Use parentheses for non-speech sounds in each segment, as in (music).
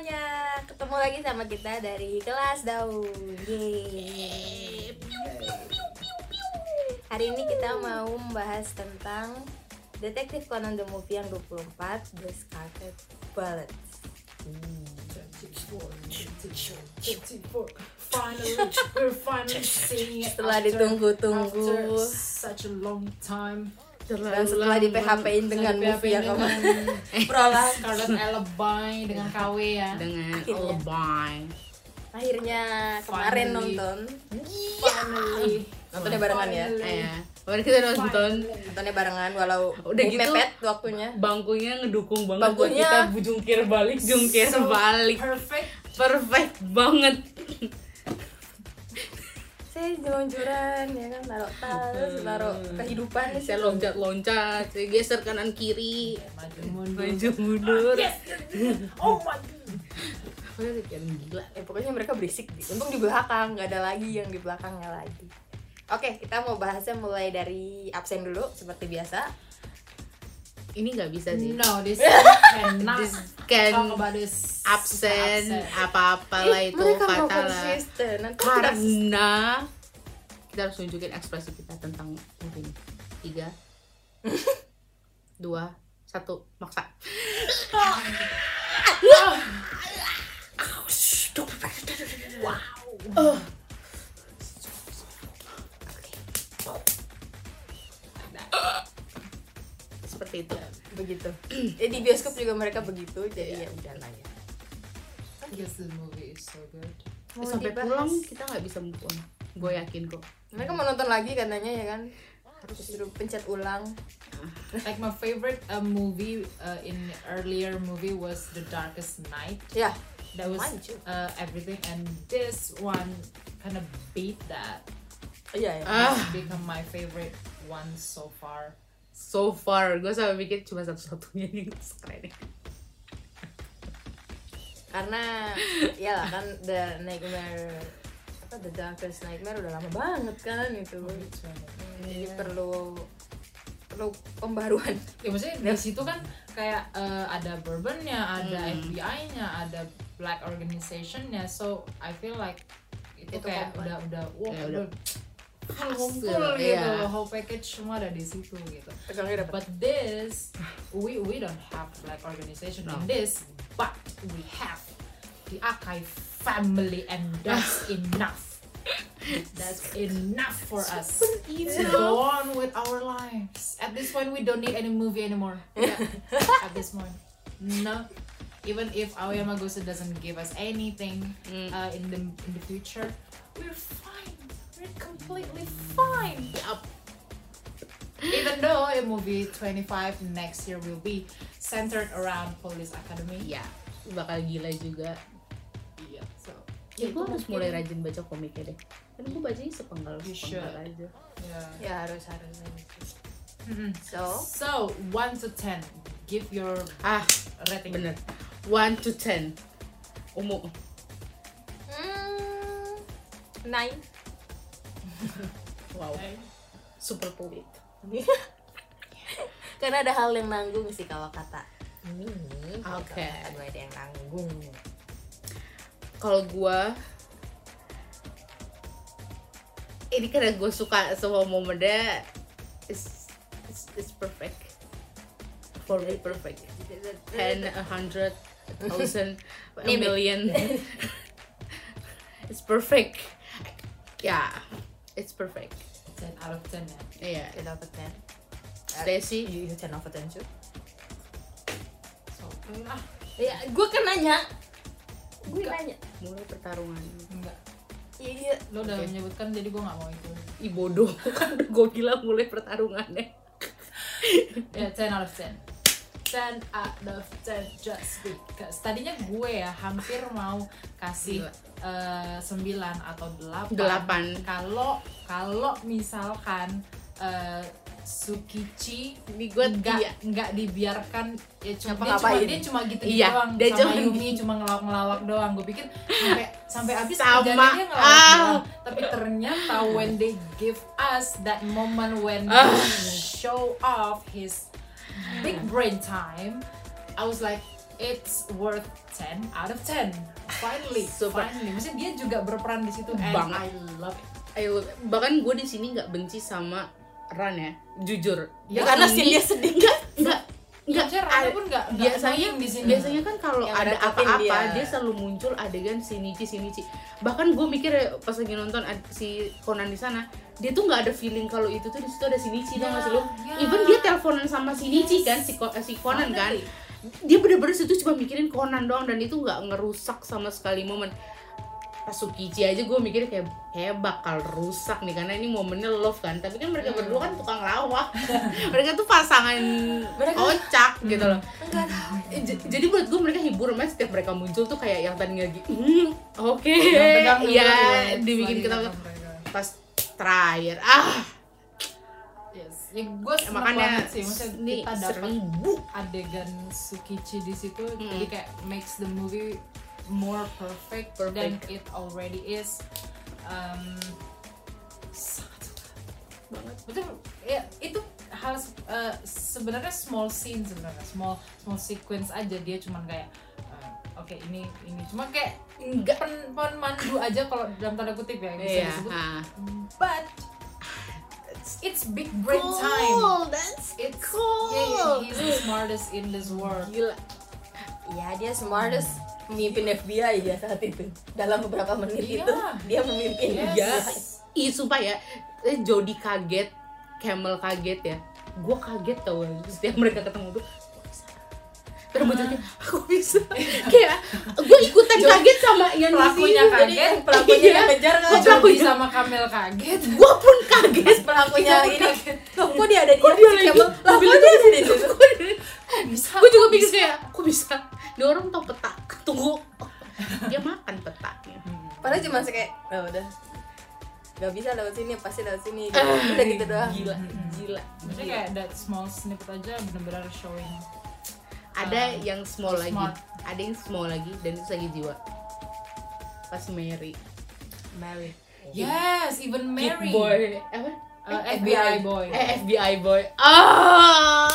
semuanya, ketemu lagi sama kita dari kelas daun. Yeay. Hari ini kita mau membahas tentang Detektif Conan the Movie yang 24 The Scarlet Bullet. (laughs) Setelah ditunggu-tunggu. after such a long time. Dan setelah di PHP-in dengan Saya movie yang dengan kemarin (laughs) Prolang (laughs) Scarlet Alibi dengan KW ya. dengan Akhirnya. Alibi Akhirnya kemarin Finally. nonton Finally. Nontonnya barengan ya? Eh kemarin kita nonton. Nontonnya barengan walau Udah gitu, mepet waktunya. bangkunya ngedukung banget buat Bangkunya- kita jungkir balik jungkir So balik. Perfect. perfect banget saya jelunjuran ya kan taruh tas taruh kehidupan saya loncat loncat saya geser kanan kiri. Maju mundur. maju mundur. Yes. Oh my kayak gila. Eh pokoknya mereka berisik untung di belakang nggak ada lagi yang di belakangnya lagi. Oke kita mau bahasnya mulai dari absen dulu seperti biasa ini nggak bisa sih. No, this (laughs) cannot This can talk about this absen apa-apalah Ih, itu kita karena kita harus nunjukin ekspresi kita tentang ini tiga dua satu maksa seperti itu. Begitu. Eh, di bioskop juga mereka begitu jadi ya udah lah ya. Yes, the movie is so good. Mau sampai dibahas. pulang kita nggak bisa move on. Gue yakin kok. Mereka mau nonton lagi katanya ya kan? Harus disuruh pencet ulang. (laughs) Like my favorite uh, movie uh, in earlier movie was The Darkest Night. ya. That was uh, everything, and this one kind of beat that. iya ya. Ah. Become my favorite one so far. So far. Gue sampai mikir cuma satu-satunya yang (laughs) keren karena ya lah kan the nightmare apa the darkest nightmare udah lama banget kan itu. Jadi perlu perlu pembaruan. Ya maksudnya di situ kan kayak uh, ada bourbonnya, ada Hmm. FBI-nya, ada black organization-nya. So I feel like itu, Itu kayak udah udah wah Ya, udah full ngumpul gitu, iya. whole package semua ada di situ gitu. But this, we we don't have like organization No. in this, but we have the Akai family, and that's (laughs) enough. That's enough for us to go on with our lives. At this point, we don't need any movie anymore. At this point, no. Even if Aoyama Gosu doesn't give us anything Mm. uh, in the in the future, we're fine. We're completely fine. Yup. Even though a movie 25 next year will be centered around Police Academy. ya bakal gila juga Yeah, so ya gue harus mungkin- mulai rajin baca komiknya deh kan gue bacanya sepenggal You sepenggal should. aja yeah. ya harus harus harus. Mhm. so So, 1 to 10, give your ah rating. bener 1 to 10 umum hmm, nine wow. Super pelit. (laughs) Karena ada hal yang nanggung sih kalau kata. Ini Oke. aduh ada yang nanggung. Kalau gue ini karena gue suka semua momennya it's, it's, it's perfect. For me perfect. 10, a hundred, a thousand, (laughs) a million. (laughs) It's perfect. Yeah it's perfect 10 out of 10 ya. iya kita dapat ten Stacy you ten over ten too So, okay lah. ya gue kan nanya gue nanya mulai pertarungan Enggak. iya iya Lo udah Oke. menyebutkan jadi gue gak mau itu. Ih bodoh (laughs) kan gue bilang mulai pertarungannya Ya, (laughs) 10 out of 10. 10 out of 10 just because. Tadinya gue ya hampir mau kasih eh, 9 atau 8. Delapan. Kalau kalau misalkan eh, Sukichi Ini gue nggak nggak dibiarkan ya cuma dia cuma dia cuma gitu Iya, doang dia sama cuma- Yumi cuma ngelawak ngelawak doang gue pikir sampai sampai habis Sama, dia ngelawak ah. doang tapi ternyata when they give us that moment when Ah. he show off his big brain time. I was like it's worth 10 out of 10 finally Super. finally. Maksudnya dia juga berperan di situ and Banget. I love it. Ayo, bahkan gue di sini nggak benci sama Ran ya, jujur. Ya, karena scene dia sedih Enggak, enggak, enggak. ada- pun nggak- nggak biasanya di sini. biasanya kan kalau Yang ada apa-apa dia. dia. selalu muncul adegan Shinichi Shinichi. Bahkan gue mikir ya, pas lagi nonton si Conan di sana, dia tuh nggak ada feeling kalau itu tuh di situ ada Shinichi Ya, tau gak sih lu? ya. Even dia teleponan sama Shinichi kan si, Ko- si Conan kan. Dia bener-bener situ cuma mikirin Conan doang dan itu nggak ngerusak sama sekali momen. Pas Sukichi aja gue mikir kayak kayak bakal rusak nih karena ini momennya love kan. Tapi kan mereka berdua kan tukang lawak. (laughs) Mereka tuh pasangan Mereka- kocak gitu loh. enggak tahu. Eh, jadi buat gue mereka hibur mas setiap mereka muncul tuh kayak yang tadi lagi hmm, oke. Tegang juga ya dibikin kita pas terakhir. Ah. Yes. Ya gue seneng makanya sih maksudnya ini kita dapat adegan Sukichi di situ Hmm. jadi kayak makes the movie more perfect, than Perfect. it already is. Um, sangat suka banget betul. Ya itu hal uh, sebenarnya small scene sebenarnya small small sequence aja. Dia cuman kayak uh, oke ini ini. Cuma kayak enggak pen, pemandu aja kalau dalam tanda kutip ya yang bisa iya disebut. ah. but it's big brain time. cool that's it's cool yeah, yeah, he's the smartest in this world. Gila. Ya dia smartest pemimpin FBI ya saat itu. Dalam beberapa menit Iya. itu dia memimpin. Yes. ya. Ih sumpah ya. Eh, Jody kaget Camel kaget ya. Gue kaget tau setiap mereka ketemu tuh terus muncul kayak aku bisa. Kayak gue ikutan kaget sama yang Pelakunya di sini. kaget, pelakunya Iya. yang ngejar kan Kok Jody pelakunya- sama Kamel kaget. Gue pun kaget. (laughs) Pelakunya Iya, ini. loh kok dia ada di Kok dia lagi? Camel? lah kok dia ada di situ? bisa? Gue juga pikir kayak kok bisa dia orang tau peta tunggu dia makan petanya. Padahal cuma kayak oh, udah. Nggak bisa lewat sini pasti lewat sini. Gitu. udah gitu doang. gila Hmm. gila, Maksudnya gila. kayak that small snippet aja bener-bener showing. Ada Um, yang small lagi. smart. ada yang small lagi dan itu lagi jiwa. Pas Mary. Mary. Yes, even Kid Mary. boy. Apa? Uh, FBI boy. Eh FBI boy. Ah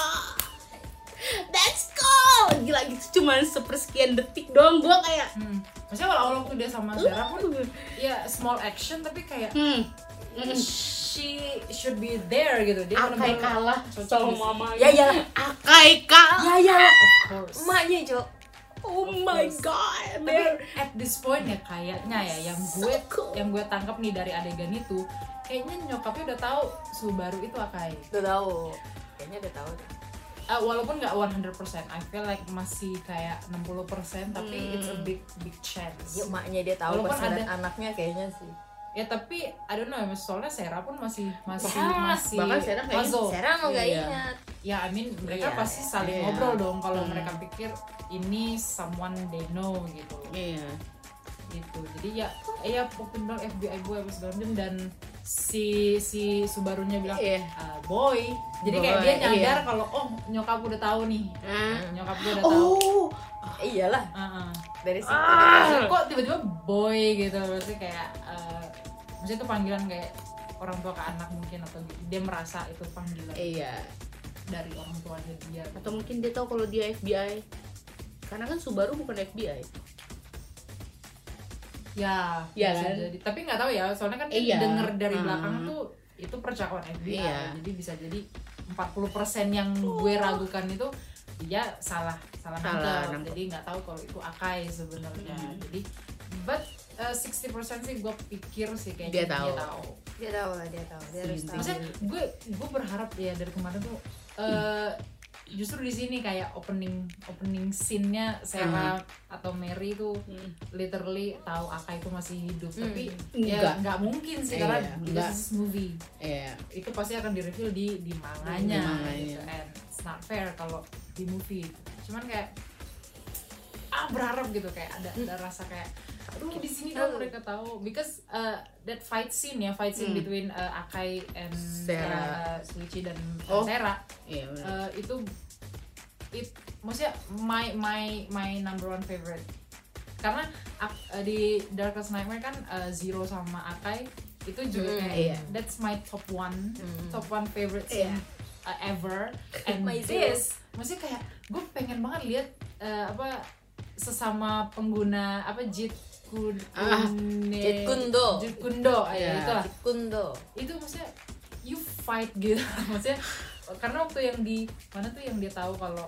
gila gitu cuma sepersekian detik doang gua kayak Hmm. Maksudnya kalau awal waktu dia sama Sarah pun ya small action tapi kayak hmm. Mm-mm. she should be there gitu. Dia Akai kalah cocok sama mama. Ya ya. Akai kalah. Ya ya. Emaknya cok oh Of my course. god tapi at this point ya kayaknya ya yang gue So cool. yang gue tangkap nih dari adegan itu kayaknya nyokapnya udah tahu Subaru itu Akai. Udah tahu. Kayaknya udah tahu deh. Uh, walaupun nggak 100% I feel like masih kayak 60% tapi Hmm. it's a big big chance ya emaknya dia tahu Walaupun ada- anaknya kayaknya sih ya tapi I don't know ya soalnya Sarah pun masih masih Ah, masih bahkan Sarah puzzle. Sarah mau nggak Iya. ingat ya I mean mereka Iya, pasti saling iya. ngobrol dong kalau Hmm. mereka pikir ini someone they know gitu iya gitu. Jadi ya eh, ya waktu bilang FBI boy apa segala macam dan si si Subarunya bilang Iya. "Ah, boy. Jadi kayak Boy, dia nyadar iya. kalau oh nyokap udah tahu nih. Ah. nyokap gue udah tahu. Oh iyalah. Ah, ah. dari situ. Ah. Kok tiba-tiba boy gitu. Maksudnya kayak uh, maksudnya itu panggilan kayak orang tua ke anak mungkin atau dia merasa itu panggilan iya. dari orang tuanya dia. Atau mungkin dia tahu kalau dia FBI karena kan Subaru bukan FBI ya Iya bisa kan? jadi tapi nggak tahu ya soalnya kan Iya. denger dari Hmm. belakang tuh itu percakapan FBI Iya. jadi bisa jadi 40% yang gue ragukan itu dia salah salah, Salah nangkep. jadi nggak tahu kalau itu Akai sebenarnya Hmm. jadi but uh, 60% sih gue pikir sih Dia kayaknya tahu. dia tahu lah dia tahu dia harus tahu maksudnya gue gue berharap ya dari kemarin tuh eh, justru di sini kayak opening opening scene-nya Sarah atau Mary tuh literally tahu Aka itu masih hidup Hmm. tapi Enggak. ya nggak mungkin sih karena Iya, this movie iya itu pasti akan di-reveal di di manganya, Di manganya. gitu. and it's not fair kalau di movie cuman kayak ah berharap gitu kayak ada ada rasa kayak aduh di sini dong mereka tahu because uh, that fight scene ya fight scene Hmm. between uh, Akai and Sarah. uh, Suichi dan Oh. Sarah iya benar. uh, itu it maksudnya my my my number one favorite karena uh, di Darkest Nightmare kan uh, Zero sama Akai itu juga Hmm, kayak iya. that's my top one Hmm. top one favorite scene Iya. uh, ever (laughs) and My this maksudnya kayak gue pengen banget lihat eh, apa sesama pengguna apa Jeet Kun Ah, Jeet Kune Do. Jeet Kune Do ya Iya. itulah Kundo. itu maksudnya you fight gitu (laughs) maksudnya karena waktu yang di mana tuh yang dia tahu kalau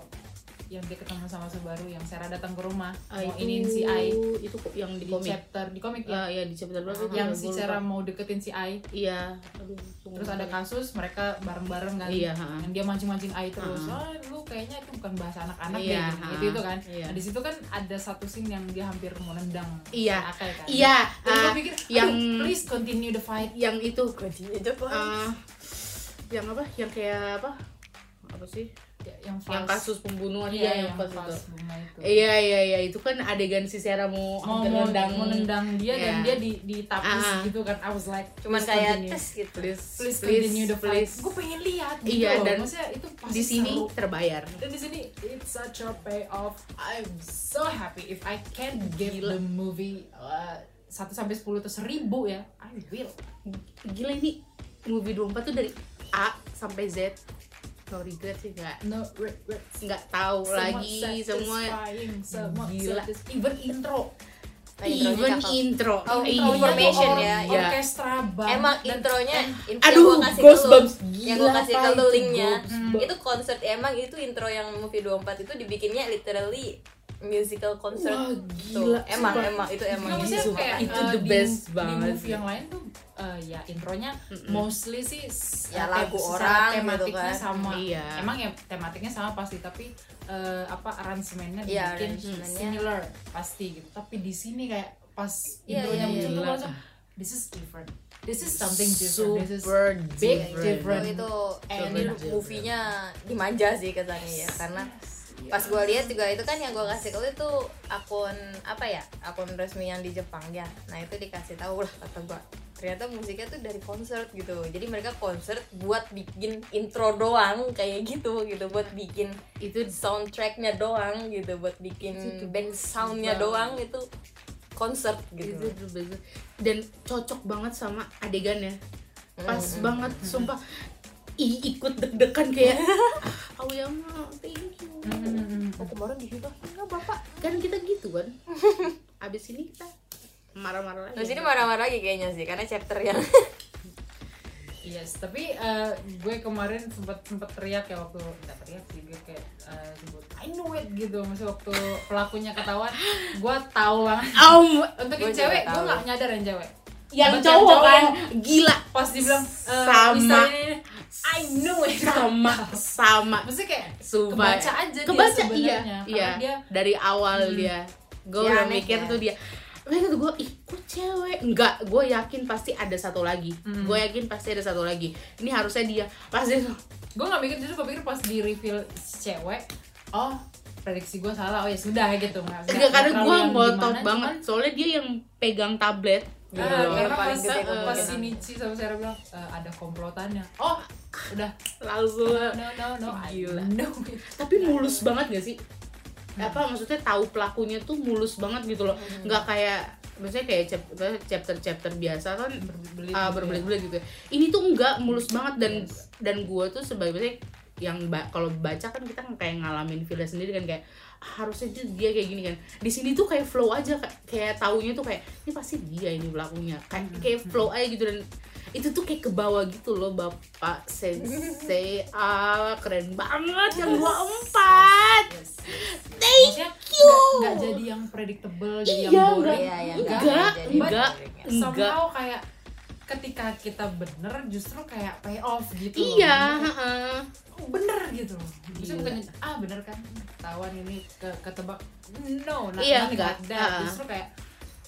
yang dia ketemu sama Subaru yang Sarah datang ke rumah Ah, mau itu inin si Ai. itu yang di di komik? chapter di komik ya? Ah, ya di chapter berapa tuh? yang si. Sarah mau deketin si Ai. Iya aduh terus ada bentar. kasus mereka bareng-bareng kan. Iya, yang dia mancing-mancing Ai terus. Ha. ah lu kayaknya itu bukan bahasa anak-anak Iya, deh ha. gitu itu kan. Iya. nah di situ kan ada satu scene yang dia hampir mau nendang Iya. Akai kan. Iya dan ah, gue pikir yang- please continue the fight. Yang itu. Kuncinya aja ah, yang apa? Yang kayak apa? Apa sih Ya, yang yang fast. kasus pembunuhan iya iya, yang pas itu itu iya iya iya itu kan adegan si Sarah mau mau nendang mau nendang dia dan Iya. dia di ditapis Ah. gitu kan I was like Cuman kayak continue. tes gitu. please please, continue the fight please. gue pengen lihat gitu Iya, loh. dan maksudnya itu pasti di sini seru. terbayar dan di sini it's such a payoff I'm so happy if I can give the movie uh, 1 sampai 10 atau 1000 ya I will gila ini movie 24 tuh dari A sampai Z no regret sih nggak no regrets nggak tahu Semua lagi semua semua Gila. even intro Nah, even cakep. intro Oh, intro information tuh ya. or- Iya. orkestra banget Emang Dan- intronya, info Aduh, yang gua kasih ke lu, Gila, yang gue kasih ke Pak, lu itu linknya, Goosebumps. itu konser emang itu intro yang movie 24 itu dibikinnya literally musical concert Wah, tuh. gila, Emang sumpah. emang itu emang Nggak, maksudnya gitu. kayak Itu uh, the di best mo- banget Di movie sih. yang lain tuh uh, ya intronya Mm-mm. mostly sih Ya, lagu orang gitu tematiknya kan. sama. Iya. Emang ya tematiknya sama pasti tapi uh, apa aransemennya dibikin aransemennya. similar pasti gitu. Tapi di sini kayak pas Iya, intronya iya, muncul tuh langsung this is different. This is something different. This is super big different. different. Itu, itu And ini movie-nya dimanja sih kesannya ya karena pas gue lihat juga itu kan yang gue kasih ke lu itu akun apa ya akun resmi yang di Jepang ya. Nah itu dikasih tahu lah kata gue ternyata musiknya tuh dari konser gitu. Jadi mereka konser buat bikin intro doang kayak gitu gitu. Buat bikin itu soundtracknya doang gitu. Buat bikin Itu soundnya doang itu konser gitu. Itu dan cocok banget sama adegannya. Pas Mm, banget sumpah. Ih, ikut deg-degan kayak (laughs) Aoyama thank Mm-mm. oh kemarin dihibahin nggak bapak kan kita gitu kan (laughs) abis ini kita marah-marah lagi Nah sini marah-marah lagi kayaknya sih karena chapter yang (laughs) Yes, tapi uh, gue kemarin sempat sempat teriak ya waktu nggak teriak sih gue kayak uh, sebut I know it gitu, maksudnya waktu pelakunya ketahuan, gue tahu banget. Om, Untuk yang cewek, gue nggak nyadar yang cewek. yang cowok yang kan cowok. gila Pas dibilang uh, Sama. Ini, I know it. sama sama Maksudnya kayak Sumpah. kebaca aja kebaca dia iya sebenarnya. iya dia dari awal Hmm. dia gue Ya, udah mikir ya. tuh dia Mereka tuh gue, ih kok cewek? Enggak, gue yakin pasti ada satu lagi Hmm. Gue yakin pasti ada satu lagi Ini harusnya dia Pasti gue nggak mikir justru gue pikir pas di reveal cewek, oh prediksi gue salah, oh ya sudah gitu. Nggak- Enggak, karena gue ngotot banget cuman- Soalnya dia yang pegang tablet Ah, Iya, karena pas, gede eh, pas si Michi sama Sarah bilang e, ada komplotannya. Oh, udah. Langsung No, no, no, no. Gila. it. Tapi mulus banget gak sih? Apa maksudnya tahu pelakunya tuh mulus banget gitu loh Nggak kayak Maksudnya kayak chap- chapter-chapter biasa kan Berbelit ah, gitu ya. berbelit-belit gitu. Ini tuh enggak mulus banget dan dan gue tuh sebagai yang ba- kalau baca kan kita kayak ngalamin feel sendiri kan kayak "Ah, harusnya dia, dia kayak gini kan. Di sini tuh kayak flow aja kayak, kayak taunya tuh kayak ini pasti dia ini pelakunya. Kayak kayak flow aja gitu dan itu tuh kayak ke bawah gitu loh Bapak Sensei. (laughs) Ah, keren banget yang 24. Yes, yes, yes. Thank Maksudnya you. nggak- nggak jadi yang predictable, jadi Iya, yang boring. nggak. Iya, yang Enggak, enggak, jadi enggak. ya. enggak. Somehow kayak ketika kita bener justru kayak pay off gitu loh. Iya, Maksudnya, heeh. oh, bener gitu loh. Bisa bukan ah bener kan ketahuan ini ke ketebak no nah, Iya, enggak. that. Ah. justru kayak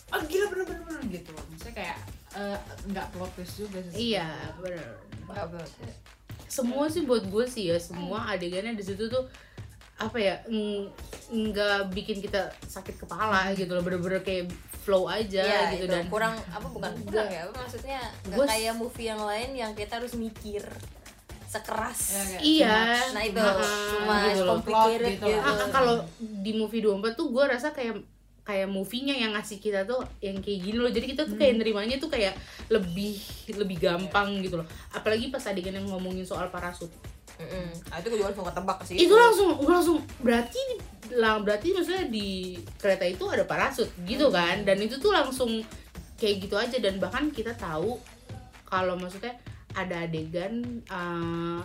ah gila bener bener bener gitu loh maksudnya kayak eh, nggak plot twist juga sih Iya, bener. Semua sih buat gue sih ya semua adegannya di situ tuh apa ya ng- nggak bikin kita sakit kepala gitu loh bener-bener kayak flow aja ya, gitu itu dan kurang apa bukan kurang ya apa maksudnya nggak Gua- kayak movie yang lain yang kita harus mikir sekeras. Ya, kayak Iya. much. nah itu. Nah, cuma gitu complicated Plot gitu gitu. Ah, ah, kalau di movie 24 tuh gue rasa kayak kayak movie-nya yang ngasih kita tuh yang kayak gini loh. Jadi kita tuh kayak nerimanya tuh kayak lebih lebih gampang gitu loh. Apalagi pas adegan yang ngomongin soal parasut. Mm-mm. nah itu gue juga langsung ketebak sih. Itu langsung gue langsung berarti lah berarti maksudnya di kereta itu ada parasut gitu kan? Dan itu tuh langsung kayak gitu aja. Dan bahkan kita tahu kalau maksudnya ada adegan eh,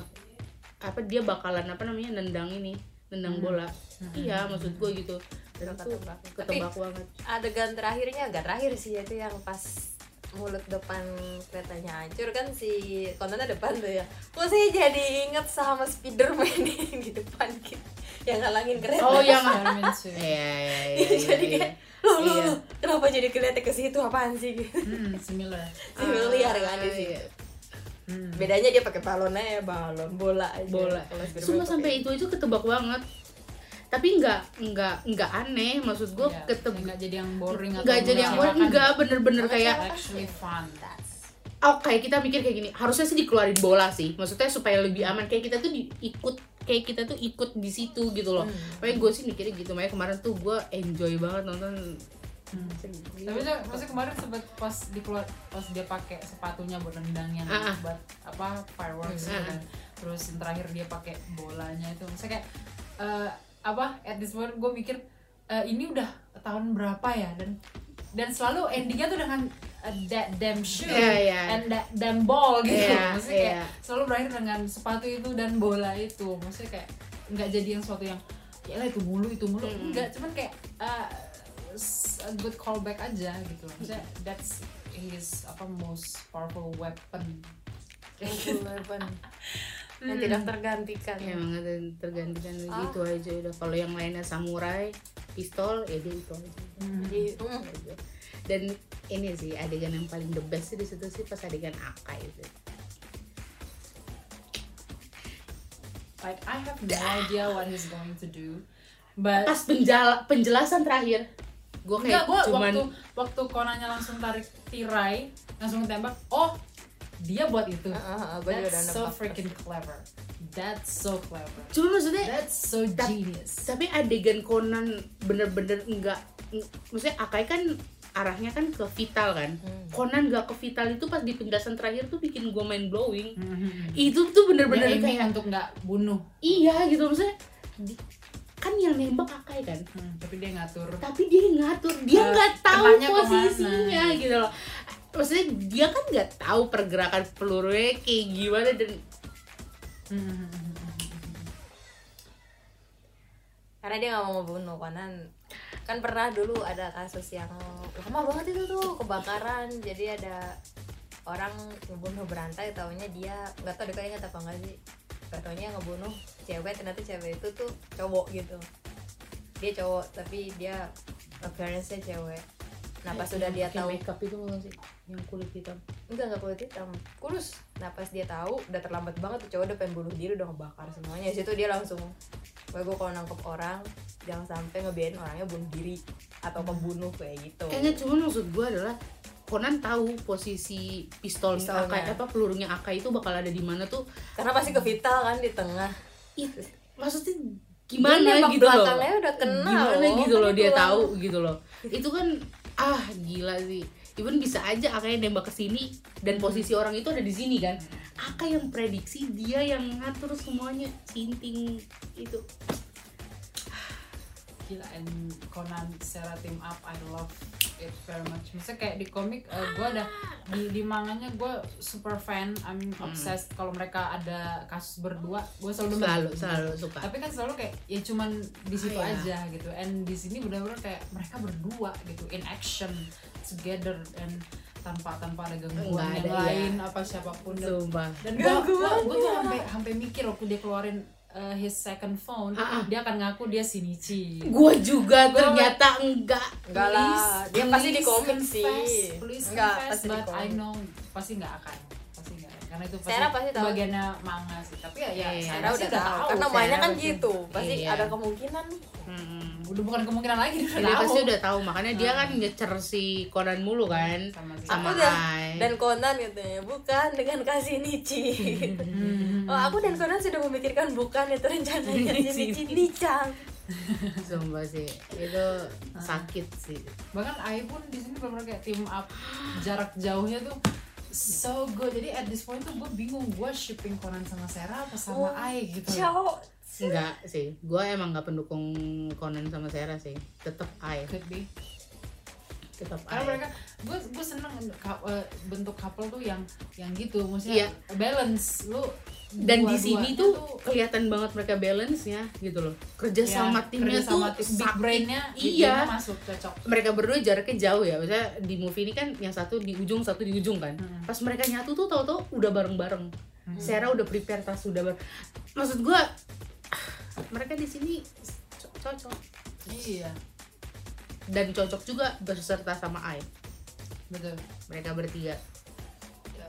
apa dia bakalan apa namanya nendang ini nendang Hmm. bola. Iya maksud gue gitu. Dan itu Ketebak. ketebak banget. adegan terakhirnya agak terakhir sih itu yang pas mulut depan keretanya hancur kan si kontennya depan tuh ya kok saya jadi inget sama Spiderman yang di depan gitu yang ngalangin kereta oh yang Spider-Man suit. (laughs) iya iya iya jadi iya, kayak loh, Iya. loh, kenapa jadi kelihatan ke situ apaan sih gitu (laughs) Hmm, similar. familiar kan di Ah, situ iya. Hmm. bedanya dia pakai balonnya ya balon bola aja bola pakai- sampai itu itu ketebak banget tapi nggak nggak nggak aneh maksud gue Ya, ketebak nggak jadi yang boring nggak jadi yang boring nggak bener-bener Sama kayak actually fun. That's- oh kayak kita mikir kayak gini harusnya sih dikeluarin bola sih maksudnya supaya lebih aman kayak kita tuh di- ikut kayak kita tuh ikut di situ gitu loh Hmm. Makanya gue sih mikirnya gitu makanya kemarin tuh gue enjoy banget nonton Hmm. Tapi tuh maksudnya kemarin sempet pas dikeluar pas dia pakai sepatunya buat yang Ah, ah. buat apa fireworks Hmm, gitu ah, kan. Terus yang terakhir dia pakai bolanya itu. Maksudnya kayak eh, apa at this moment gue mikir eh, ini udah tahun berapa ya dan dan selalu endingnya tuh dengan eh, that damn shoe Iya, iya. and that damn ball gitu. Iya, Maksudnya kayak iya. selalu berakhir dengan sepatu itu dan bola itu. Maksudnya kayak nggak jadi yang sesuatu yang ya lah itu mulu itu mulu Mm. enggak cuman kayak uh, a good callback aja gitu maksudnya that's his apa most powerful weapon weapon (laughs) yang tidak tergantikan. Ya emang ada yang tergantikan Ah. gitu aja udah. Kalau yang lainnya samurai pistol ya dia itu aja. Jadi, mm, aja. dan ini sih adegan yang paling the best sih di situ sih pas adegan Akai itu. Like I have no idea what he's going to do but pas penjala, penjelasan terakhir. Gue enggak kayak gua cuman waktu waktu konanya langsung tarik tirai langsung tembak oh dia buat itu. Ah, gua juga that's udah so freaking clever. That's so clever. Cuma maksudnya that's so genius. tapi adegan Conan bener-bener enggak ng- maksudnya Akai kan arahnya kan ke vital kan? Hmm. Conan gak ke vital itu pas di penjelasan terakhir tuh bikin gue mind blowing. Mhm. itu tuh bener-bener aiming kayak untuk nggak bunuh. Iya gitu. Maksudnya di- kan yang nembak Akai kan? Hmm, tapi dia ngatur. Tapi dia ngatur. Dia nggak tahu posisinya ke mana. gitu loh maksudnya dia kan nggak tahu pergerakan pelurunya kayak gimana dan karena dia nggak mau ngebunuh Conan kan pernah dulu ada kasus yang lama banget itu tuh kebakaran. Jadi ada orang ngebunuh berantai taunya dia nggak tahu deh kayaknya apa enggak sih. Nggak taunya ngebunuh cewek ternyata cewek itu tuh cowok gitu. Dia cowok tapi dia appearance-nya cewek nah pas sudah dia tahu makeup itu bukan sih? Yang kulit hitam. Enggak enggak kulit hitam. Kurus. Nah pas dia tahu udah terlambat banget tuh cowok udah pengen bunuh diri udah ngebakar semuanya. Di situ dia langsung gue gue kalau nangkep orang jangan sampai ngebiarin orangnya bunuh diri atau kebunuh kayak gitu. Kayaknya cuma maksud gue adalah Conan tahu posisi pistol Pistolnya. Akai apa pelurunya Akai itu bakal ada di mana tuh. Karena pasti ke vital kan di tengah. Ih, maksudnya Dia gimana nembak gitu loh? belakangnya udah kena gimana loh, gitu loh dia dia tahu gitu loh. Itu kan ah gila sih. Even bisa aja Akai nembak ke sini dan posisi orang itu ada di sini kan? Akai yang prediksi dia yang ngatur semuanya. Sinting itu. Gila and Conan secara team up I love it very much misalnya kayak di komik gue ada di di manganya gue super fan I'm obsessed. Kalau mereka ada kasus berdua gue selalu demen. selalu selalu suka. Tapi kan selalu kayak ya cuman di situ Ah, iya. aja gitu. And di sini benar-benar kayak mereka berdua gitu in action together and tanpa tanpa ada gangguan Nggak yang ada, lain apa siapa pun. Dan sumpah. dan gua, gua, Gangguan, gua tuh iya. sampai sampai mikir waktu dia keluarin uh, his second phone Ah, ah. dia akan ngaku dia Shinichi gue juga Gua- ternyata enggak. Enggak lah. Dia pasti di confess, sih. please enggak confess, pasti but I know. Pasti nggak akan pasti nggak akan. karena itu pasti, Sarah pasti tahu. bagiannya manga sih. Tapi ya ya Iya, Sarah sih udah tahu. karena Sarah mainnya kan gitu. pasti Iya. ada kemungkinan. Mm-mm. Udah bukan kemungkinan lagi dia udah dia tahu. pasti udah tahu makanya dia Hmm. kan ngecer si Conan mulu kan sama si sama Aku dan- dan Conan katanya bukan dengan kasih Nichi. Hmm. (laughs) oh aku dan Conan sudah memikirkan bukan itu rencananya si Nichi Nicang (laughs) sumpah sih itu sakit sih. Bahkan Ai pun di sini benar kayak team up jarak jauhnya tuh so good. Jadi at this point tuh gue bingung gue shipping Conan sama Sarah apa sama Oh, Ai gitu cowok Enggak sih, gue emang nggak pendukung Conan sama Sarah sih. Tetap I, could be tetap karena I. mereka gue gue seneng eh, bentuk couple tuh yang yang gitu maksudnya Iya. balance lu Dan di sini tuh kelihatan banget mereka balance-nya gitu loh. Kerja ya, sama timnya kerja tuh sama tim, big brainnya Iya. masuk cocok mereka berdua jaraknya jauh ya maksudnya di movie ini kan yang satu di ujung satu di ujung kan Hmm. pas mereka nyatu tuh tau-tau udah bareng-bareng Hmm. Sarah udah prepare tas udah bareng maksud gua mereka di sini co- cocok. Iya. Dan cocok juga berserta sama Ai. Betul. Mereka bertiga. Ya.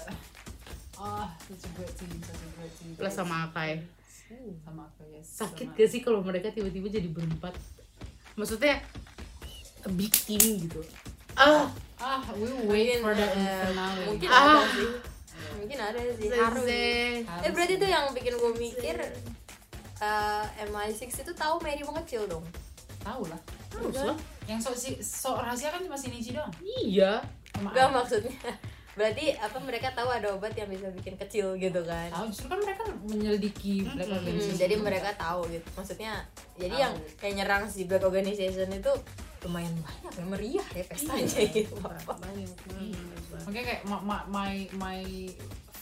ah such a great team such a great team plus sama Akai sama apa ya? Sakit sama- gak sih kalau mereka tiba-tiba jadi berempat? Maksudnya a big team gitu. Ah. Ah we wait for the eh, finale. mungkin Ah. ada sih. Mungkin ada sih. Harus eh berarti tuh yang bikin gue mikir eh, MI6 itu tahu Mary mau kecil dong? Tahu lah harus lah. Yang sok si sok rahasia kan cuma si Nichi doang? Iya. Sama Gak Ai. maksudnya. Berarti apa mereka tahu ada obat yang bisa bikin kecil gitu kan? Tahu justru kan mereka menyelidiki Black Mm-mm. Hmm, Organization jadi mereka tahu gitu. Maksudnya jadi Tahu. yang kayak nyerang si Black Organization itu lumayan banyak ya meriah ya pestanya gitu. Banyak banget Oke kayak ma- my my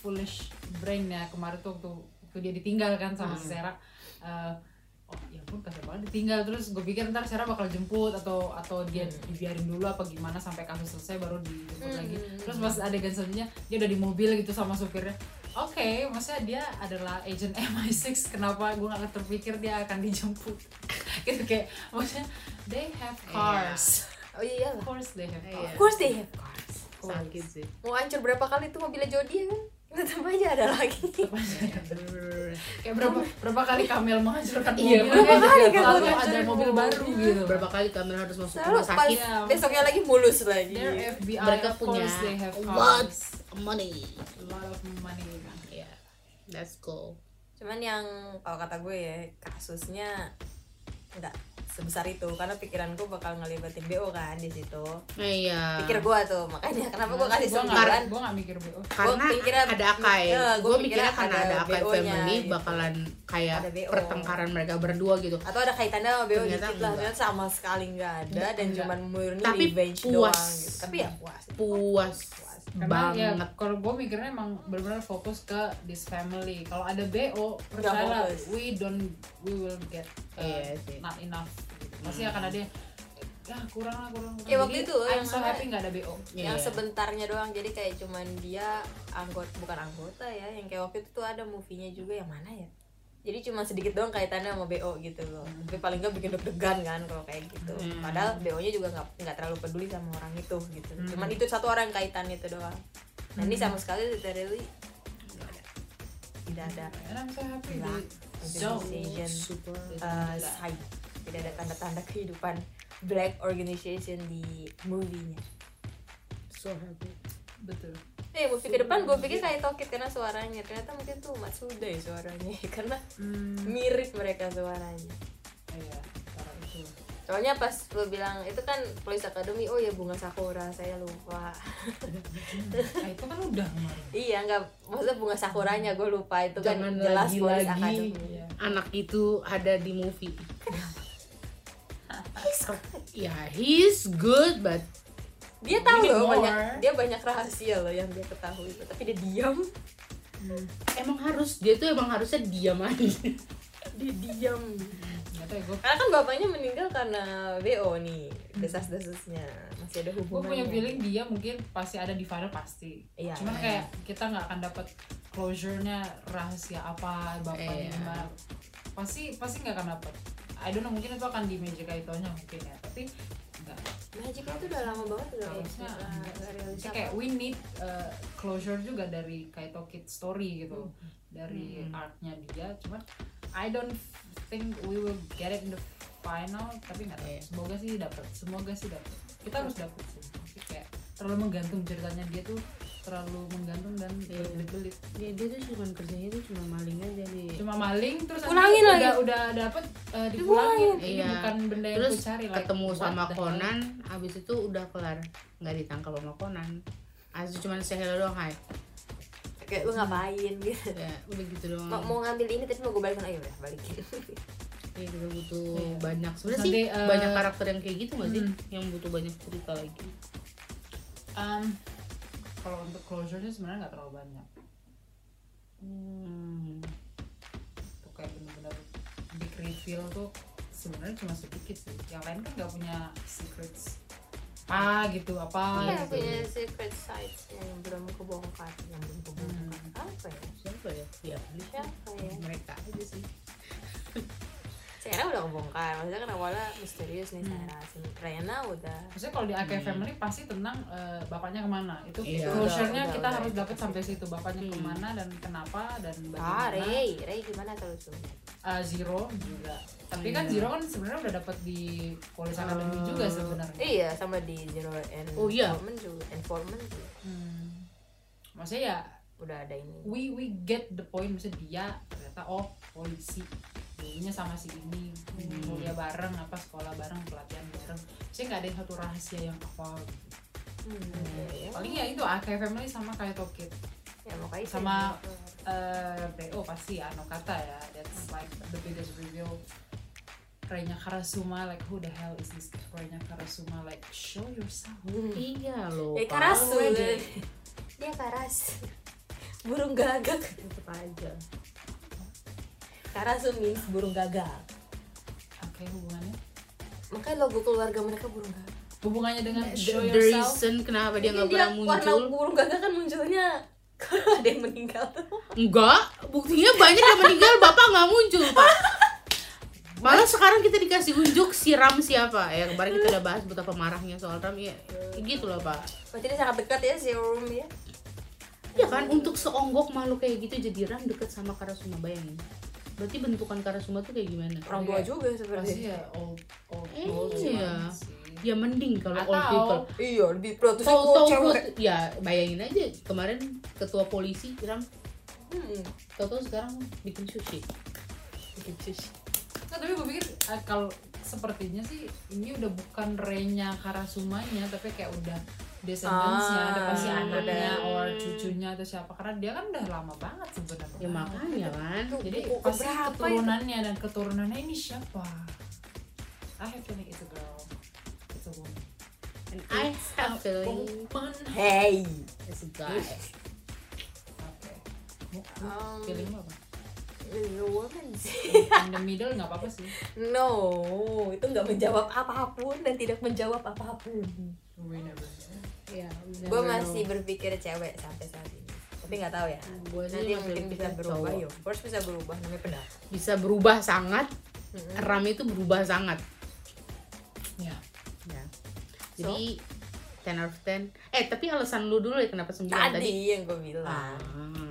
foolish brain ya kemarin tuh waktu, waktu dia ditinggal kan sama si Sarah eh, oh ya pun kasar banget ditinggal. Terus gue pikir ntar Sarah bakal jemput atau atau dia dibiarin dulu apa gimana sampai kasus selesai baru dijemput Hmm. lagi. terus pas adegan selanjutnya dia udah di mobil gitu sama supirnya. Oke, maksudnya dia adalah agent MI6 Kenapa gue gak terpikir dia akan dijemput? (laughs) Gitu kayak Maksudnya They have cars. Oh iya Of course they have Iya. cars. Of course they have cars. Sakit sih. Mau hancur berapa kali tuh mobilnya Jody kan tetap aja ada lagi. Kayak berapa berapa kali Kamel menghancurkan Iya, mobil? berapa kayak kali gitu. Kamel selalu ada menghancurkan mobil mobil. baru gitu. Berapa kali kamera harus masuk rumah sakit? Iya. besoknya lagi mulus lagi. FBI mereka punya course they have what money. A lot of money. Kan ya that's cool cuman yang kalau kata gue ya kasusnya nggak sebesar itu karena pikiranku bakal ngelibatin BO kan di situ. Iya. Pikir gue tuh makanya kenapa gue kasih sembilan gue nggak mikir BO karena pikirnya- ada Akai. Iya, gua gue mikirnya karena ada ada Akai family gitu. bakalan kayak pertengkaran mereka berdua gitu. Atau ada kaitannya sama BO Ternyata dikit lah ternyata sama sekali nggak ada dan cuman murni Tapi revenge puas. doang gitu. tapi ya puas. Puas karena ya banget kalau gue mikirnya emang benar-benar fokus ke this family kalau ada BO percayalah fokus. we don't we will get uh, sih. not enough gitu. pasti akan ada ya kurang lah kurang, kurang. Ya, waktu Jadi, itu I'm yang so happy nggak ada BO yang Iya. sebentarnya doang jadi kayak cuman dia anggota bukan anggota ya yang kayak waktu itu tuh ada movie-nya juga yang mana ya jadi cuma sedikit doang kaitannya sama BO gitu loh. Tapi paling nggak bikin deg-degan kan kalau kayak gitu. Hmm. padahal BO nya juga nggak nggak terlalu peduli sama orang itu gitu. Hmm. cuman itu satu orang kaitan itu doang. Nah ini sama sekali literally nggak ada. Tidak ada happy organization super uh, side. Tidak ada tanda-tanda kehidupan black organization di movie-nya. So happy betul. Eh, movie ke depan gue pikir kayak Tokit karena suaranya. Ternyata mungkin tuh Matsuda ya suaranya (laughs) Karena hmm, mirip mereka suaranya. Iya itu. Soalnya pas lo bilang itu kan Police Academy Oh ya Bunga Sakura Saya lupa. Nah, (laughs) itu kan udah kemarin. Iya nggak Maksudnya Bunga Sakuranya gue lupa. Itu kan Jangan jelas Police lagi-lagi. Academy. Iya. Anak itu ada di movie. (laughs) Ya he's good but Dia tahu loh more. banyak Dia banyak rahasia loh yang dia ketahui itu Tapi dia diam. Emang harus dia tuh emang harusnya diam aja. Dia diam. Ya gue Karena kan bapaknya meninggal karena BO nih Desas-desasnya. Masih ada gue hubungannya. punya feeling dia mungkin pasti ada di final pasti. Iya, cuman iya. kayak kita nggak akan dapat closure-nya rahasia apa bapaknya Iya. gimana. Pasti pasti nggak akan dapat I don't know mungkin itu akan di Magic Kaitonya mungkin ya. Tapi nggak Magic itu udah lama banget udah Harusnya apa. kayak we need uh, closure juga dari Kaito Kid story gitu. Dari arc-nya dia cuman I don't think we will get it in the final tapi nggak tahu. Iya. semoga sih dapat semoga sih dapat kita harus dapat sih. Kayak terlalu menggantung ceritanya dia tuh terlalu menggantung dan Iya. berbelit-belit. Dia dia tuh cuma kerjanya tuh cuma maling aja nih. Cuma maling terus Pulangin udah, lagi. udah dapet uh, dipulangin. ini Iya. bukan benda yang terus cari like, ketemu what sama? Conan abis itu udah kelar. Nggak ditangkap sama Conan. Itu cuma say hello doang hai. Kayak lu ngapain? gitu. Ya udah gitu doang. Mau, mau ngambil ini tapi mau gue balikin. Ayo udah balikin (laughs) ya kita butuh Iya. banyak. Sebenarnya sih eh, banyak karakter yang kayak gitu nggak sih? hmm. yang butuh banyak cerita lagi. Um, kalau untuk closure-nya sebenarnya nggak terlalu banyak. Hmm. tuh kayak bener-bener big reveal tuh sebenarnya cuma sedikit sih. Yang lain kan nggak punya secrets apa gitu apa Iya gitu. punya secret sites yang belum kebongkar yang belum kebongkar. Apa ya? Siapa ya? Ya siapa ya? mereka aja sih Sarah udah kebongkar maksudnya kan awalnya misterius nih Hmm. Sarah Rena udah maksudnya kalau di AK Family pasti tentang eh, bapaknya ke mana. Itu Iya, closure-nya udah, kita udah, harus dapat sampai situ. Bapaknya Hmm. ke mana dan kenapa dan ah bagaimana. Ray. Ray gimana kalau tuh Eh, Zero juga. Tapi kan Iya. Zero kan sebenarnya udah dapat di Police Academy Eh, juga sebenarnya. Iya sama di Zero and Oh, iya. Informant juga. Informant juga hmm. maksudnya ya udah ada ini. we we get the point. Maksudnya dia ternyata oh polisi dulunya sama si ini Hmm. kuliah bareng apa sekolah bareng pelatihan bareng. Saya nggak ada yang satu rahasia yang apa gitu. hmm, iya, iya. paling ya itu AK Family sama kayak Tokit. Ya makanya sama eh BO pasti ya no kata ya. That's like the biggest reveal. Renya Karasuma like who the hell is this Renya Karasuma? Like show yourself. Hmm. iya loh Eh karasu. Aja. dia karas burung gagak. Tetep aja karasu means burung gagak oke hubungannya? Makanya logo keluarga mereka burung gagak hubungannya dengan show the, the yourself? reason kenapa dia nggak pernah warna muncul burung gagak kan munculnya kalau ada yang meninggal. Enggak buktinya banyak yang meninggal bapak nggak muncul pak. Malah sekarang kita dikasih unjuk si Ram siapa? Ya kemarin kita udah bahas betapa marahnya soal Ram. Ya gitu loh pak. Berarti dia sangat dekat ya si Rum ya? Ya kan untuk seonggok malu kayak gitu jadi Ram deket sama Karasuma bayangin berarti bentukan Karasuma tuh kayak gimana? Orang tua juga pasti sebenarnya ya old old Eh, old iya. sih. ya mending kalau Atau- old people. Iya lebih protes cewek. ya bayangin aja kemarin ketua polisi Ram hmm. tahu sekarang bikin sushi. Bikin sushi. Nah, tapi gue pikir eh, kalau sepertinya sih ini udah bukan Renya Karasumanya tapi kayak udah descendants-nya Ah, ada pasti anaknya udah. or cucunya atau siapa. Karena dia kan udah lama banget sebenarnya. Ya makanya kan. Jadi pasti itu? keturunannya dan keturunannya ini siapa? I have feeling it's a girl. It's a woman. And I have feeling woman. Hey. It's a guy. Mu- Um, feeling apa? Little woman sih (laughs) in the middle nggak apa-apa sih. No itu nggak menjawab apa pun dan tidak menjawab apa pun. We never. Ya gue masih berpikir cewek sampai saat ini. Tapi nggak tahu ya. Gua sih nanti mungkin bisa berubah cowok. yo bisa berubah namanya pendapat bisa berubah sangat Mm-mm. Ram itu berubah sangat. Ya. Ya. Jadi 10 out of 10 eh tapi alasan lu dulu ya kenapa 9 tadi tadi? yang gue bilang. Ah.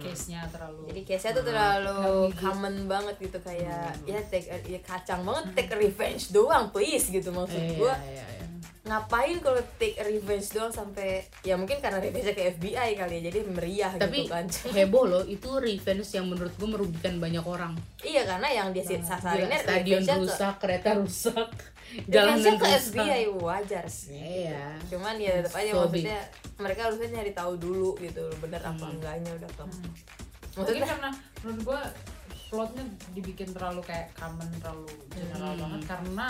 case-nya terlalu jadi case-nya tuh Ah, terlalu terlalu common banget gitu kayak Hmm. ya take ya kacang banget take revenge doang please gitu maksud Eh, gue iya, iya. Ngapain kalau take revenge doang sampai ya mungkin karena revenge ke FBI kali ya jadi meriah tapi gitu kan. (laughs) heboh loh itu revenge yang menurut gue merugikan banyak orang. Iya karena yang dia Gila, sasarinnya stadion revenge-nya ke rusak kereta rusak jalanan jalanan ke rusak. FBI wajar sih iya. Cuman ya tetap aja So maksudnya mereka harusnya nyari tahu dulu gitu bener apa Hmm. enggaknya udah ke mungkin maksudnya karena menurut gua plotnya dibikin terlalu kayak common terlalu general Hmm. banget karena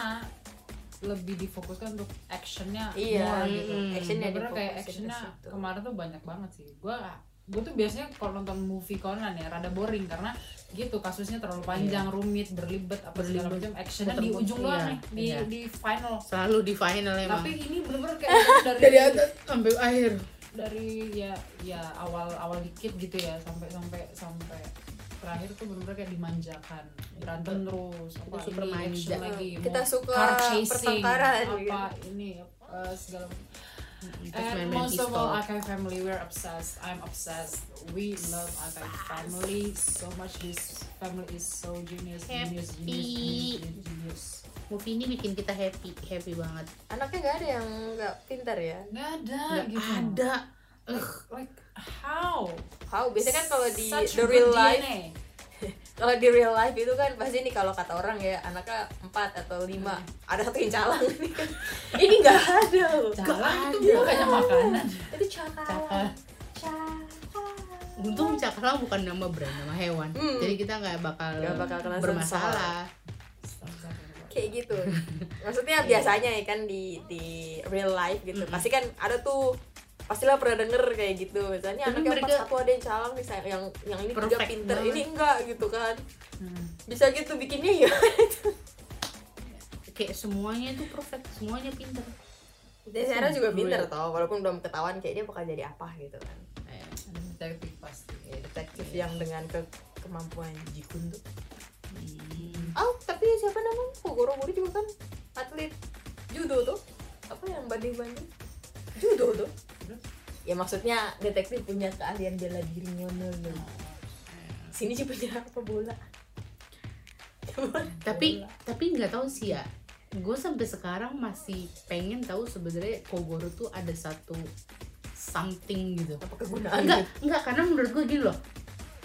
lebih difokuskan untuk actionnya Iya, more gitu. Hmm. actionnya Bener-bener kayak actionnya kemarin tuh banyak banget sih. Gua gue tuh biasanya kalau nonton movie Conan ya rada boring karena gitu kasusnya terlalu panjang rumit berlibat apa segala macam actionnya di ujung doang iya, nih di iya. di final. Selalu di final emang. Tapi ini bener-bener kayak (laughs) dari dari atas sampai akhir. dari ya ya awal awal dikit gitu ya sampai sampai sampai terakhir tuh bener-bener kayak dimanjakan berantem terus apa Itu super ini manja. lagi Kita mau suka car chasing pertengkaran, apa ini eh, segala And main-main most of all, Akai family, we're obsessed. I'm obsessed. We love Akai family so much. This family is so genius, genius, genius, Happy. genius, genius. movie ini bikin kita happy happy banget anaknya nggak ada yang nggak pintar ya Nggak ada, nggak gitu. ada Like, like how? how? Biasanya kan kalau di Such the real life. (laughs) Kalau di real life itu kan pasti nih kalau kata orang ya anaknya empat atau lima. Ada satu yang calang. (laughs) Ini nggak ada loh. Jalan itu bukannya makanan. itu cakalang Cakal. cakalang untung cakra bukan nama brand nama hewan. Hmm. jadi kita nggak bakal, Nggak bakal kena bermasalah. kayak gitu. Maksudnya biasanya ya kan di di real life gitu. Mm-mm. (laughs) pasti kan ada tuh pastilah pernah denger kayak gitu. Misalnya Tapi anaknya mereka- pas satu ada yang calang nih yang yang ini tiga Perfect pinter banget. ini enggak gitu kan. Hmm. bisa gitu bikinnya ya. Kayak semuanya itu perfect semuanya pinter. Dan Sarah juga pinter tau walaupun belum ketahuan kayak dia bakal jadi apa gitu kan. Eh, detektif pasti ya, detektif yang dengan ke kemampuan Jikun tuh. Hmm. oh tapi siapa namanya? Kogoro Mori juga kan atlet judo tuh. Apa yang banding banding judo tuh ya maksudnya detektif punya keahlian bela diri ngono loh sini sih punya apa bola? Tapi tapi nggak tahu sih ya. Gue sampai sekarang masih pengen tahu sebenarnya Kogoro tuh ada satu something gitu. Apa kegunaan enggak enggak karena menurut gue gini loh.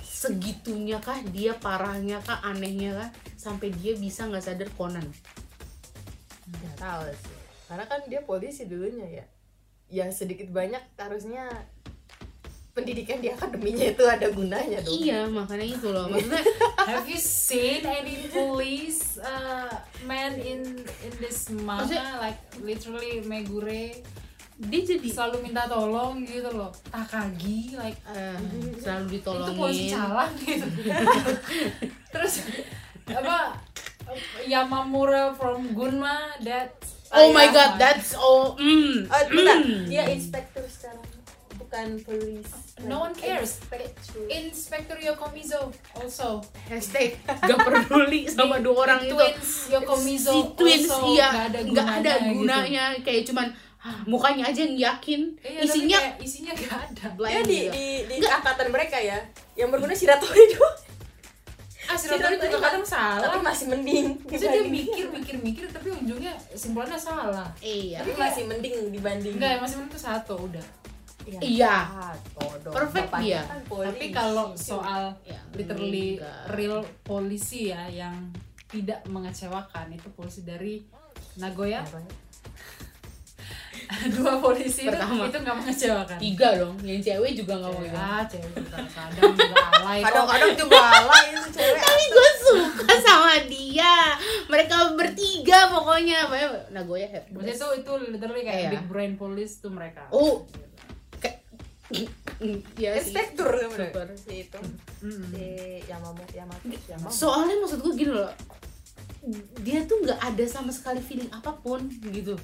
Segitunya kah dia parahnya kah anehnya kah sampai dia bisa nggak sadar Conan? Nggak tahu sih. Karena kan dia polisi dulunya ya ya sedikit banyak harusnya pendidikan di akademinya itu ada gunanya dong. Iya makanya itu loh. Maksudnya (laughs) Have you seen any police uh, man in in this manga? Maksudnya- like literally Megure dia jadi selalu minta tolong gitu loh. Takagi like eh, selalu itu polisi ditolongin calang gitu. (laughs) Terus apa Yamamura from Gunma that oh my god that's all mm, Oh, bentar. mm. Dia inspektur sekarang, bukan polis. No one cares. Inspektur. Inspector Yokomizo also hashtag gak peduli sama dua orang itu twins Yokomizo si twins also iya nggak ada nggak ada gunanya, gitu. kayak cuman ah, mukanya aja yang yakin Iya, isinya kayak isinya gak ada. Ya di di di angkatan mereka ya, yang berguna Shiratori doang. Ah, Shiratori juga kadang salah. Tapi masih mending Bisa dia mikir, mikir, mikir, tapi ujungnya simpulannya salah. iya Tapi masih mending dibanding. Enggak, yang masih menentu satu udah. Iya. Satu dong. Perfect dia. kan polisi. Tapi kalau soal Ya, literally enggak. real polisi ya yang tidak mengecewakan itu polisi dari Nagoya ya? (laughs) dua polisi Pertama. itu itu nggak mengecewakan tiga dong yang cewek juga nggak mau gitu ah cewek juga kadang juga alay kok. Kadang-kadang juga alay itu cewek. (laughs) tapi gue suka sama dia mereka bertiga pokoknya Pokoknya Nagoya happy Maksudnya itu itu literally kayak Iya. big brain police tuh mereka oh kayak (laughs) ya Inspektur super si itu. Mm-mm. Si Yamamoto Yamamoto Yamamoto. soalnya maksud gue gini loh dia tuh nggak ada sama sekali feeling apa pun gitu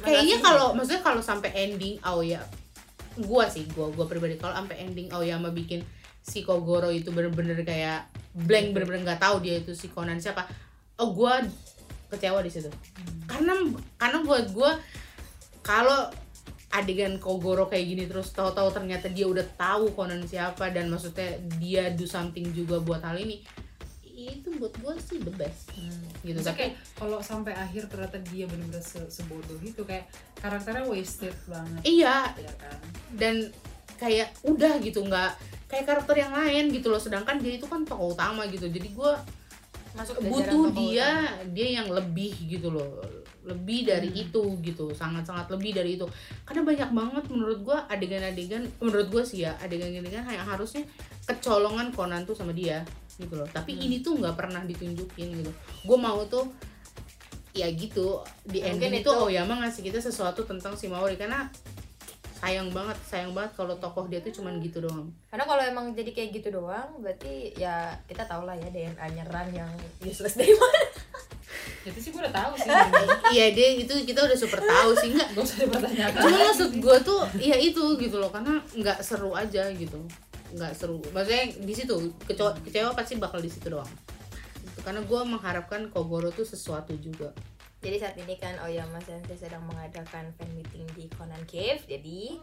kayaknya kalau maksudnya kalau sampai ending Aoya gua sih gua gua pribadi kalau sampai ending Aoyama bikin si Kogoro itu bener-bener kayak blank bener-bener nggak tahu dia itu si Conan siapa oh gua kecewa di situ. Karena karena buat gua kalau adegan Kogoro kayak gini terus tahu-tahu ternyata dia udah tahu Conan siapa dan maksudnya dia do something juga buat hal ini itu buat gua sih the best. Gitu Maksudnya tapi kalau sampai akhir ternyata dia benar-benar se- sebodoh itu kayak karakternya wasted banget. Iya. Ya kan? Dan kayak udah gitu nggak kayak karakter yang lain gitu loh. Sedangkan dia itu kan tokoh utama gitu. Jadi gue Masuk butuh dia utama. dia yang lebih gitu loh. Lebih dari Hmm. itu gitu sangat sangat lebih dari itu. Karena banyak banget menurut gue adegan-adegan menurut gue sih ya adegan-adegan yang harusnya kecolongan Conan tuh sama dia gitu loh. Tapi Hmm. ini tuh nggak pernah ditunjukin gitu. Gue mau tuh ya gitu di Mungkin ending itu itu- Oyama ngasih kita sesuatu tentang si Maori. Karena sayang banget sayang banget kalau tokoh dia tuh cuman gitu doang. Karena kalau emang jadi kayak gitu doang, berarti ya kita tau lah ya DNA-nya Ran yang useless dari mana. (laughs) itu sih gue udah tahu sih. Iya dia itu kita udah super tahu sih. Nggak gak usah dipertanyakan cuma maksud gue tuh ya itu gitu loh. Karena nggak seru aja gitu nggak seru. Maksudnya di situ kecewa, kecewa pasti bakal di situ doang. Karena gue mengharapkan Kogoro tuh sesuatu juga. Jadi saat ini kan Oyama Sensei sedang mengadakan fan meeting di Conan Cave. Jadi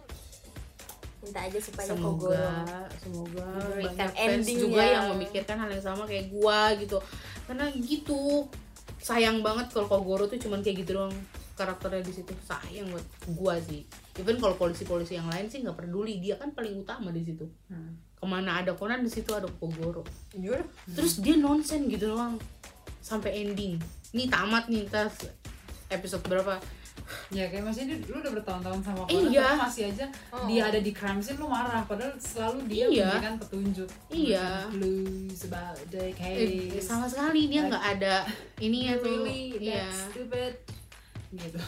minta aja supaya Kogoro semoga semoga Memberikan fans juga yang- yang memikirkan hal yang sama kayak gua gitu. Karena gitu sayang banget kalau Kogoro tuh cuman kayak gitu doang karakternya di situ sayang buat gua sih even kalau polisi-polisi yang lain sih nggak peduli dia kan paling utama di situ Hmm. ke mana ada Conan di situ ada Kogoro Jujur, terus dia nonsen gitu doang sampai ending nih tamat nih tas episode berapa Ya kayak maksudnya dia- lu udah bertahun-tahun sama orang Iya. tapi masih aja Oh. dia ada di crime scene lu marah padahal selalu dia Iya. memberikan petunjuk. Iya. Blues about the Eh, case. sama sekali dia Like, nggak ada ininya tuh really iya stupid. Gitu.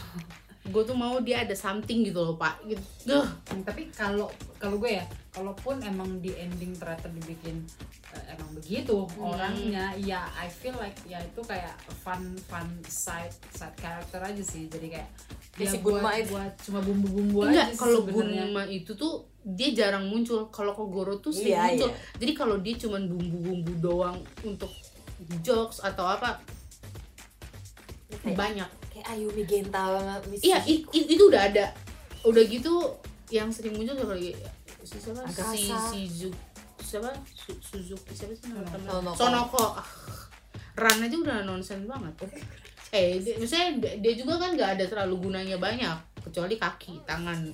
gue tuh mau dia ada something gitu loh pak gitu Duh. Hmm, tapi kalau kalau gue ya kalaupun emang di ending ternyata dibikin eh, emang begitu Hmm. orangnya ya I feel like ya itu kayak fun fun side side character aja sih jadi kayak ya si buat, Gunma itu. buat cuma bumbu-bumbu enggak aja kalau. Gunma itu tuh dia jarang muncul kalau Kogoro tuh sering Iya, muncul iya. jadi kalau dia cuman bumbu-bumbu doang untuk jokes atau apa banyak Ayumi Genta iya i- i- itu udah ada. Udah gitu yang sering muncul siapa lagi si siapa? Si si Zu- siapa? Su- Suzuki siapa sih nama temen? Sonoko. Sonoko. Ah, Ran aja udah nonsen banget. Eh dia, misalnya dia, juga kan nggak ada terlalu gunanya banyak kecuali kaki tangan.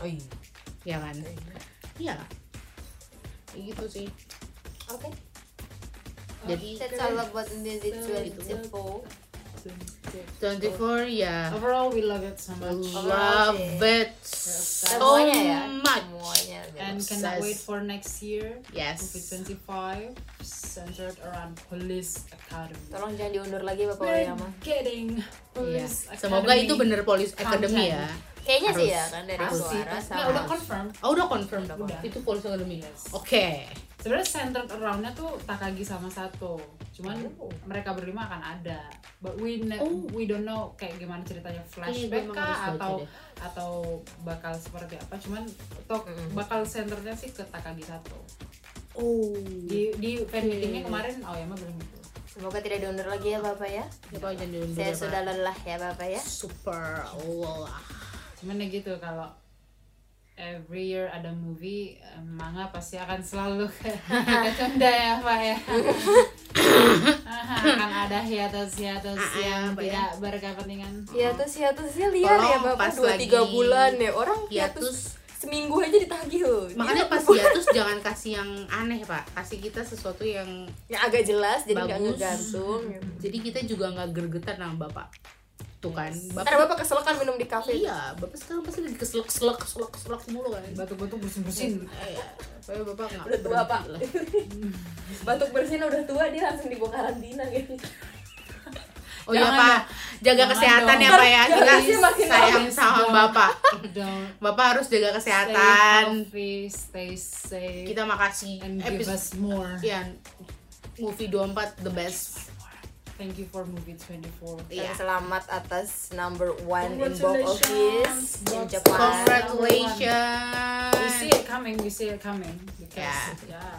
Oh iya. Ya kan? Iya. Kayak gitu sih. Oke. Jadi that's all about the Gitu. 24 24 ya overall we love it so much. Love it so semuanya ya much. Semuanya and cannot wait for next year. Yes. Movie 25 centered around police academy. Tolong jangan diundur lagi bapak Oyama. getting police Semoga academy itu bener Police Academy ya. kayaknya sih ya kan dari Harus. suara sama Nah, udah confirm. Oh udah confirm. Udah confirm. itu Police Academy. Yes. Oke. Sebenarnya centered aroundnya tuh Takagi sama Sato cuman Oh. mereka berlima akan ada but we ne- Oh. we don't know kayak gimana ceritanya flashback emang kah atau deh. atau bakal seperti apa cuman toh Mm-mm. bakal centernya sih ke Takagi Sato Oh. di di fan meetingnya kemarin Aoyama bilang gitu semoga tidak diundur lagi ya bapak ya Bapak jangan diundur saya ya, sudah lelah ya bapak ya super lelah. cuman ya gitu kalau every year ada movie eh, manga pasti akan selalu (laughs) kecunda ya pak ya akan ada hiatus hiatus Ah, ah, yang ya. tidak berkepentingan ya tuh hiatusnya liar ya Tolong bapak pas dua tiga bulan ya orang hiatus Hiatus. seminggu aja ditagih loh Makanya pas hiatus jangan kasih yang aneh pak. Kasih kita sesuatu yang yang agak jelas jadi nggak Bagus. ngegantung jadi kita juga nggak gergetan sama bapak. Tuh kan. Ntar bapak kesel kan minum di kafe Iya, bapak sekarang pasti lagi keselak keselak keselak keselak mulu kan. batuk-batuk bersin-bersin Iya, Tapi bapak nggak Udah tua, Pak. (laughs) batuk bersin udah tua dia langsung dibawa karantina gitu (laughs) Oh iya pak, jaga Jangan kesehatan dong. ya pak ya. Kita sayang sama dong. bapak. Bapak harus jaga stay kesehatan. healthy stay safe Kita makasih. and give us more ya, movie 24 the best. Thank you for movie 24 dan Iya. selamat atas number one in box office in Japan Congratulations. we see it coming we see it coming because Yeah. yeah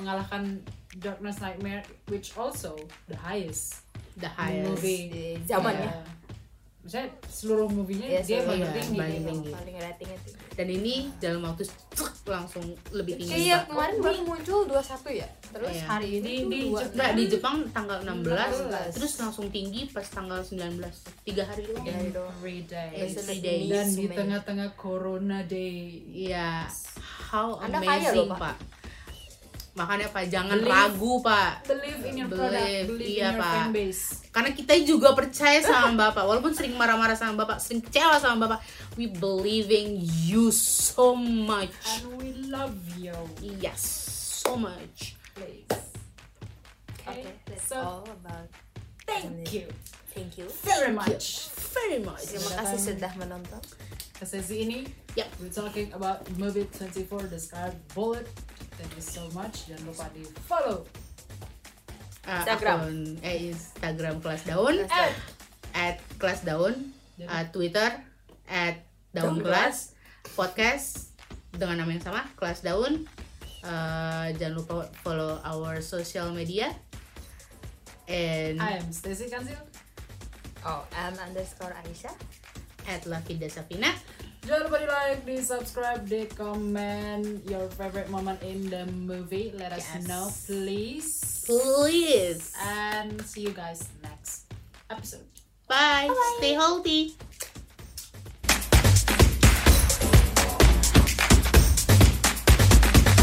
mengalahkan Darkness Nightmare which also the highest The highest. movie di zamannya Ya. Maksudnya seluruh movie-nya Iya, dia paling iya, tinggi paling gitu. tinggi. paling ratingnya tinggi Dan ini dalam waktu cek, langsung lebih tinggi. Iya kemarin baru muncul 21 ya Terus Iya. hari ini Di- di Jepang. Di Jepang tanggal 16, 16. terus langsung tinggi pas tanggal 19 tiga hari doang Tiga hari doang. Every day. Yes, Every day. Dan di tengah-tengah Corona Day. Iya, how Anda kaya amazing loh, Pak. pak. Makanya pak jangan Believe- ragu pak, Believe in your Believe, product, believe iya, in your Pak. fan base. karena kita juga percaya sama bapak, walaupun sering marah-marah sama bapak, sering kecewa sama bapak, we believing you so much. And we love you. Yes, so much. Please. Oke, Okay, that's so all about thank you Thank you very much. Very much. Terima kasih sudah menonton sesi ini, Yep. we're talking about movie 24, The Scarlet Bullet. Thank you so much. Jangan lupa di follow Uh, Instagram. akun- eh Instagram kelas daun at kelas daun uh, Twitter at daun kelas podcast dengan nama yang sama kelas daun Uh, jangan lupa follow our social media and I am Stacy Kansil. Oh, M underscore Aisyah at Lucky Desafina Di like, di subscribe, di comment your favorite moment in the movie. Let us Yes. know, please. please And see you guys next episode. bye stay healthy